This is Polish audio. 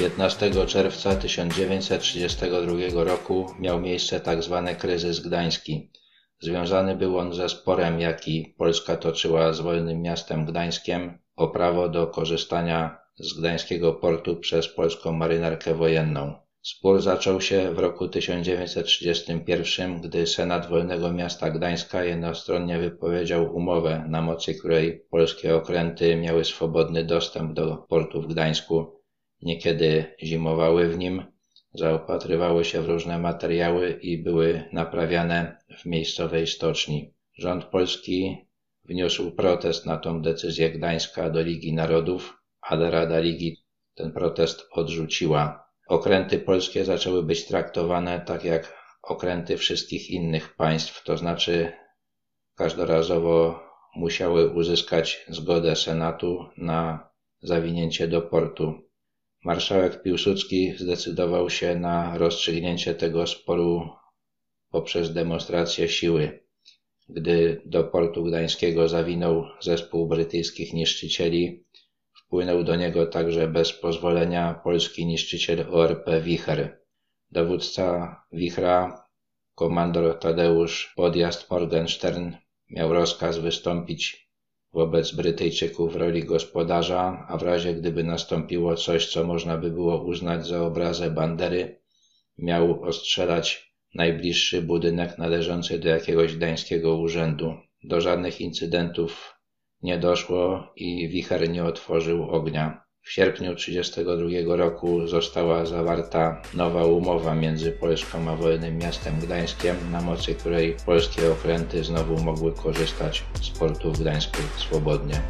15 czerwca 1932 roku miał miejsce tzw. Tak kryzys gdański. Związany był on ze sporem, jaki Polska toczyła z wolnym miastem Gdańskiem o prawo do korzystania z gdańskiego portu przez polską marynarkę wojenną. Spór zaczął się w roku 1931, gdy Senat Wolnego Miasta Gdańska jednostronnie wypowiedział umowę, na mocy której polskie okręty miały swobodny dostęp do portu w Gdańsku. Niekiedy zimowały w nim, zaopatrywały się w różne materiały i były naprawiane w miejscowej stoczni. Rząd polski wniósł protest na tą decyzję Gdańska do Ligi Narodów, ale Rada Ligi ten protest odrzuciła. Okręty polskie zaczęły być traktowane tak jak okręty wszystkich innych państw, to znaczy każdorazowo musiały uzyskać zgodę Senatu na zawinięcie do portu. Marszałek Piłsudski zdecydował się na rozstrzygnięcie tego sporu poprzez demonstrację siły. Gdy do portu gdańskiego zawinął zespół brytyjskich niszczycieli, Wpłynął do niego także bez pozwolenia polski niszczyciel ORP Wicher. Dowódca Wichra, komandor Tadeusz Podjazd Morgenstern, miał rozkaz wystąpić wobec Brytyjczyków w roli gospodarza, a w razie gdyby nastąpiło coś, co można by było uznać za obrazę bandery, miał ostrzelać najbliższy budynek należący do jakiegoś gdańskiego urzędu. Do żadnych incydentów nie doszło i wicher nie otworzył ognia. W sierpniu 1932 roku została zawarta nowa umowa między Polską a wolnym miastem Gdańskiem, na mocy której polskie okręty znowu mogły korzystać z portu w Gdańsku swobodnie.